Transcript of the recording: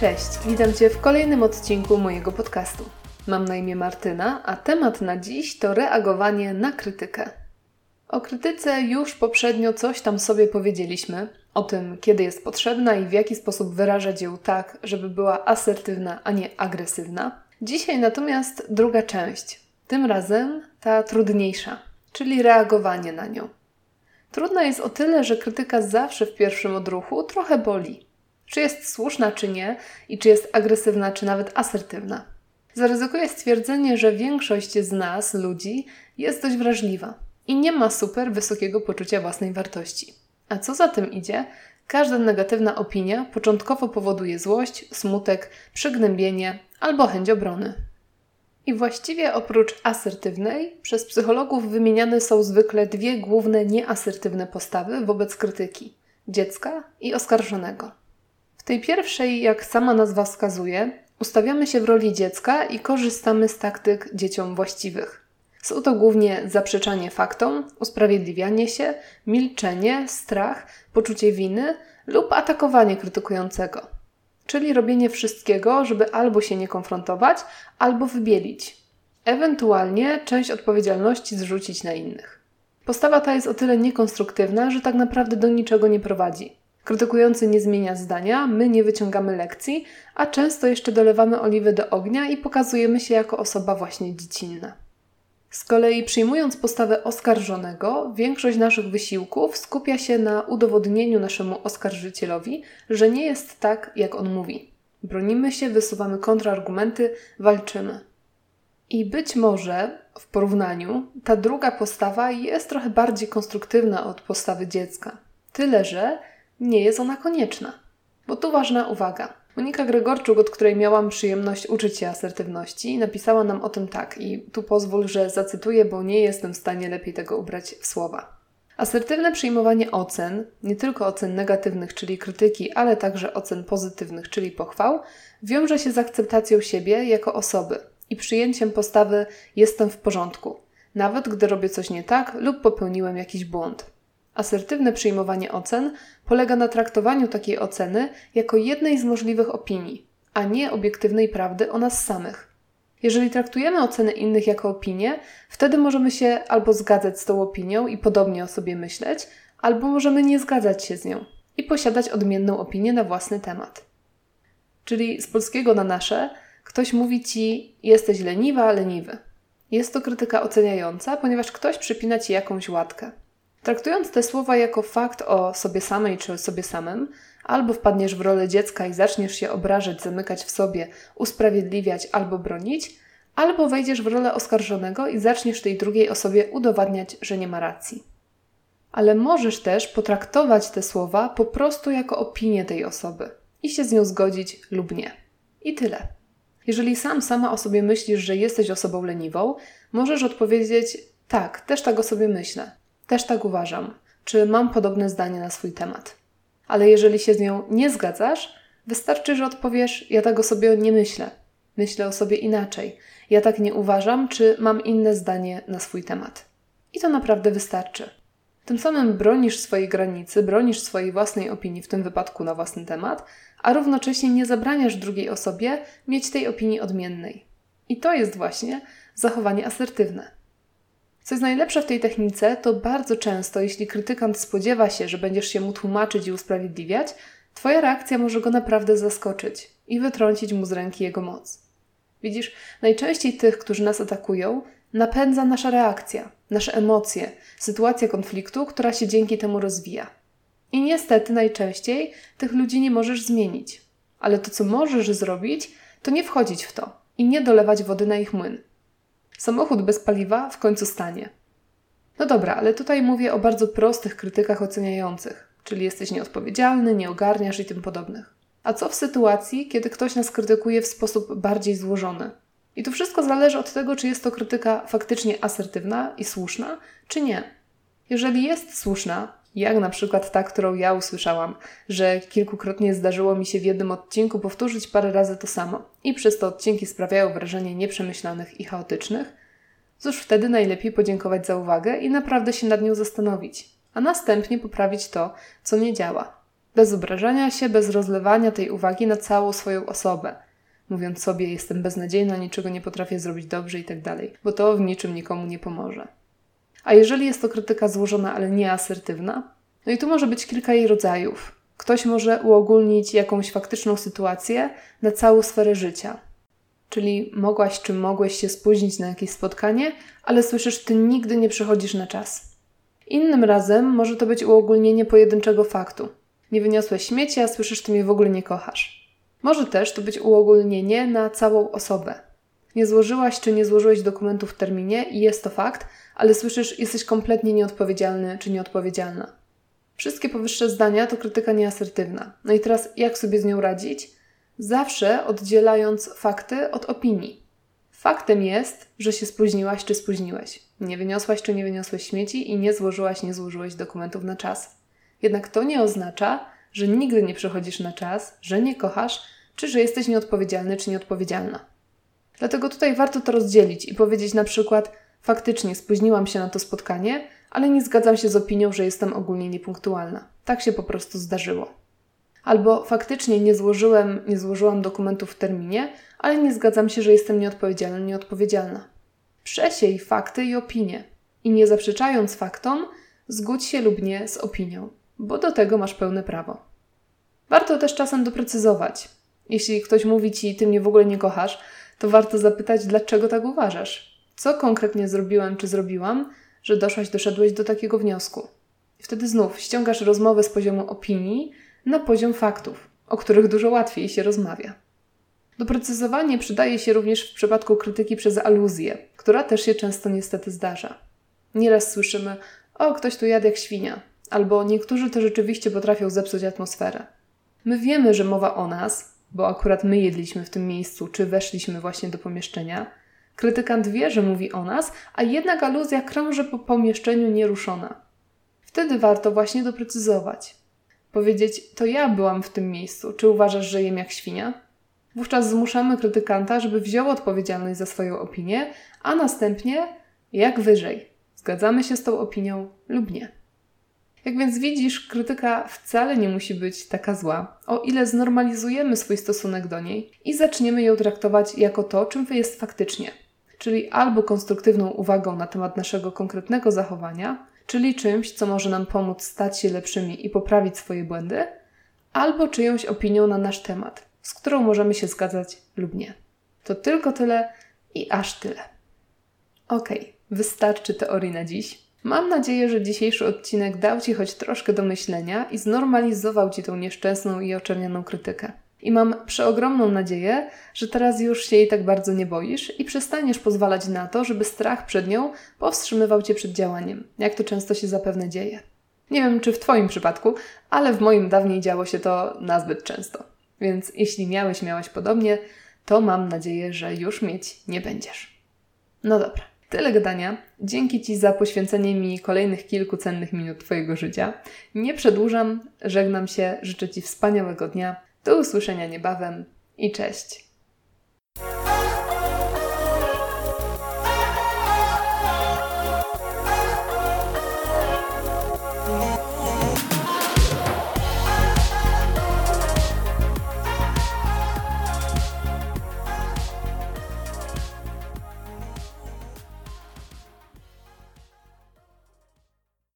Cześć, witam Cię w kolejnym odcinku mojego podcastu. Mam na imię Martyna, a temat na dziś to reagowanie na krytykę. O krytyce już poprzednio coś tam sobie powiedzieliśmy, o tym, kiedy jest potrzebna i w jaki sposób wyrażać ją tak, żeby była asertywna, a nie agresywna. Dzisiaj natomiast druga część, tym razem ta trudniejsza, czyli reagowanie na nią. Trudna jest o tyle, że krytyka zawsze w pierwszym odruchu trochę boli. Czy jest słuszna, czy nie, i czy jest agresywna, czy nawet asertywna. Zaryzykuję stwierdzenie, że większość z nas, ludzi, jest dość wrażliwa i nie ma super wysokiego poczucia własnej wartości. A co za tym idzie, każda negatywna opinia początkowo powoduje złość, smutek, przygnębienie albo chęć obrony. I właściwie oprócz asertywnej, przez psychologów wymieniane są zwykle dwie główne nieasertywne postawy wobec krytyki dziecka i oskarżonego. Tej pierwszej, jak sama nazwa wskazuje, ustawiamy się w roli dziecka i korzystamy z taktyk dzieciom właściwych. Są to głównie zaprzeczanie faktom, usprawiedliwianie się, milczenie, strach, poczucie winy lub atakowanie krytykującego. Czyli robienie wszystkiego, żeby albo się nie konfrontować, albo wybielić. Ewentualnie część odpowiedzialności zrzucić na innych. Postawa ta jest o tyle niekonstruktywna, że tak naprawdę do niczego nie prowadzi. Krytykujący nie zmienia zdania, my nie wyciągamy lekcji, a często jeszcze dolewamy oliwy do ognia i pokazujemy się jako osoba właśnie dziecinna. Z kolei przyjmując postawę oskarżonego, większość naszych wysiłków skupia się na udowodnieniu naszemu oskarżycielowi, że nie jest tak, jak on mówi. Bronimy się, wysuwamy kontrargumenty, walczymy. I być może w porównaniu ta druga postawa jest trochę bardziej konstruktywna od postawy dziecka. Tyle, że nie jest ona konieczna. Bo tu ważna uwaga. Monika Gregorczuk, od której miałam przyjemność uczyć się asertywności, napisała nam o tym tak i tu pozwól, że zacytuję, bo nie jestem w stanie lepiej tego ubrać w słowa. Asertywne przyjmowanie ocen, nie tylko ocen negatywnych, czyli krytyki, ale także ocen pozytywnych, czyli pochwał, wiąże się z akceptacją siebie jako osoby i przyjęciem postawy jestem w porządku, nawet gdy robię coś nie tak lub popełniłem jakiś błąd. Asertywne przyjmowanie ocen polega na traktowaniu takiej oceny jako jednej z możliwych opinii, a nie obiektywnej prawdy o nas samych. Jeżeli traktujemy oceny innych jako opinie, wtedy możemy się albo zgadzać z tą opinią i podobnie o sobie myśleć, albo możemy nie zgadzać się z nią i posiadać odmienną opinię na własny temat. Czyli z polskiego na nasze, ktoś mówi ci: jesteś leniwa, leniwy. Jest to krytyka oceniająca, ponieważ ktoś przypina ci jakąś łatkę. Traktując te słowa jako fakt o sobie samej czy sobie samym, albo wpadniesz w rolę dziecka i zaczniesz się obrażać, zamykać w sobie, usprawiedliwiać albo bronić, albo wejdziesz w rolę oskarżonego i zaczniesz tej drugiej osobie udowadniać, że nie ma racji. Ale możesz też potraktować te słowa po prostu jako opinię tej osoby i się z nią zgodzić lub nie. I tyle. Jeżeli sam sama o sobie myślisz, że jesteś osobą leniwą, możesz odpowiedzieć: Tak, też tak o sobie myślę. Też tak uważam. Czy mam podobne zdanie na swój temat? Ale jeżeli się z nią nie zgadzasz, wystarczy, że odpowiesz: Ja tak o sobie nie myślę. Myślę o sobie inaczej. Ja tak nie uważam, czy mam inne zdanie na swój temat. I to naprawdę wystarczy. Tym samym bronisz swojej granicy, bronisz swojej własnej opinii, w tym wypadku na własny temat, a równocześnie nie zabraniasz drugiej osobie mieć tej opinii odmiennej. I to jest właśnie zachowanie asertywne. Co jest najlepsze w tej technice, to bardzo często, jeśli krytykant spodziewa się, że będziesz się mu tłumaczyć i usprawiedliwiać, Twoja reakcja może go naprawdę zaskoczyć i wytrącić mu z ręki jego moc. Widzisz, najczęściej tych, którzy nas atakują, napędza nasza reakcja, nasze emocje, sytuacja konfliktu, która się dzięki temu rozwija. I niestety najczęściej tych ludzi nie możesz zmienić. Ale to, co możesz zrobić, to nie wchodzić w to i nie dolewać wody na ich młyn. Samochód bez paliwa w końcu stanie. No dobra, ale tutaj mówię o bardzo prostych krytykach oceniających, czyli jesteś nieodpowiedzialny, nie ogarniasz i tym podobnych. A co w sytuacji, kiedy ktoś nas krytykuje w sposób bardziej złożony? I tu wszystko zależy od tego, czy jest to krytyka faktycznie asertywna i słuszna, czy nie. Jeżeli jest słuszna, jak na przykład ta, którą ja usłyszałam, że kilkukrotnie zdarzyło mi się w jednym odcinku powtórzyć parę razy to samo i przez te odcinki sprawiają wrażenie nieprzemyślanych i chaotycznych, cóż wtedy najlepiej podziękować za uwagę i naprawdę się nad nią zastanowić, a następnie poprawić to, co nie działa. Bez obrażania się, bez rozlewania tej uwagi na całą swoją osobę. Mówiąc sobie, jestem beznadziejna, niczego nie potrafię zrobić dobrze i tak dalej, bo to w niczym nikomu nie pomoże. A jeżeli jest to krytyka złożona, ale nie asertywna, no i tu może być kilka jej rodzajów. Ktoś może uogólnić jakąś faktyczną sytuację na całą sferę życia. Czyli mogłaś czy mogłeś się spóźnić na jakieś spotkanie, ale słyszysz, ty nigdy nie przychodzisz na czas. Innym razem może to być uogólnienie pojedynczego faktu. Nie wyniosłeś śmieci, a słyszysz, ty mnie w ogóle nie kochasz. Może też to być uogólnienie na całą osobę. Nie złożyłaś czy nie złożyłeś dokumentów w terminie i jest to fakt, ale słyszysz, jesteś kompletnie nieodpowiedzialny czy nieodpowiedzialna. Wszystkie powyższe zdania to krytyka nieasertywna. No i teraz jak sobie z nią radzić? Zawsze oddzielając fakty od opinii. Faktem jest, że się spóźniłaś czy spóźniłeś. Nie wyniosłaś czy nie wyniosłeś śmieci i nie złożyłaś, nie złożyłeś dokumentów na czas. Jednak to nie oznacza, że nigdy nie przychodzisz na czas, że nie kochasz, czy że jesteś nieodpowiedzialny czy nieodpowiedzialna. Dlatego tutaj warto to rozdzielić i powiedzieć na przykład: Faktycznie spóźniłam się na to spotkanie, ale nie zgadzam się z opinią, że jestem ogólnie niepunktualna. Tak się po prostu zdarzyło. Albo faktycznie nie złożyłem, nie złożyłam dokumentów w terminie, ale nie zgadzam się, że jestem nieodpowiedzialna, nieodpowiedzialna. Przesiej fakty i opinie. I nie zaprzeczając faktom, zgódź się lub nie z opinią, bo do tego masz pełne prawo. Warto też czasem doprecyzować. Jeśli ktoś mówi ci, ty mnie w ogóle nie kochasz, to warto zapytać, dlaczego tak uważasz. Co konkretnie zrobiłem czy zrobiłam, że doszłaś, doszedłeś do takiego wniosku. I wtedy znów ściągasz rozmowę z poziomu opinii na poziom faktów, o których dużo łatwiej się rozmawia. Doprecyzowanie przydaje się również w przypadku krytyki przez aluzję, która też się często niestety zdarza. Nieraz słyszymy, o, ktoś tu jadł jak świnia, albo niektórzy to rzeczywiście potrafią zepsuć atmosferę. My wiemy, że mowa o nas, bo akurat my jedliśmy w tym miejscu, czy weszliśmy właśnie do pomieszczenia. Krytykant wie, że mówi o nas, a jednak aluzja krąży po pomieszczeniu nieruszona. Wtedy warto właśnie doprecyzować. Powiedzieć, to ja byłam w tym miejscu, czy uważasz, że jem jak świnia? Wówczas zmuszamy krytykanta, żeby wziął odpowiedzialność za swoją opinię, a następnie jak wyżej. Zgadzamy się z tą opinią lub nie. Jak więc widzisz, krytyka wcale nie musi być taka zła, o ile znormalizujemy swój stosunek do niej i zaczniemy ją traktować jako to, czym jest faktycznie, czyli albo konstruktywną uwagą na temat naszego konkretnego zachowania, czyli czymś, co może nam pomóc stać się lepszymi i poprawić swoje błędy, albo czyjąś opinią na nasz temat, z którą możemy się zgadzać lub nie. To tylko tyle i aż tyle. Okay, wystarczy teorii na dziś. Mam nadzieję, że dzisiejszy odcinek dał Ci choć troszkę do myślenia i znormalizował Ci tą nieszczęsną i oczernianą krytykę. I mam przeogromną nadzieję, że teraz już się jej tak bardzo nie boisz i przestaniesz pozwalać na to, żeby strach przed nią powstrzymywał Cię przed działaniem, jak to często się zapewne dzieje. Nie wiem, czy w Twoim przypadku, ale w moim dawniej działo się to nazbyt często. Więc jeśli miałeś, miałaś podobnie, to mam nadzieję, że już mieć nie będziesz. No dobra. Tyle gadania. Dzięki Ci za poświęcenie mi kolejnych kilku cennych minut Twojego życia. Nie przedłużam, żegnam się, życzę Ci wspaniałego dnia. Do usłyszenia niebawem i cześć.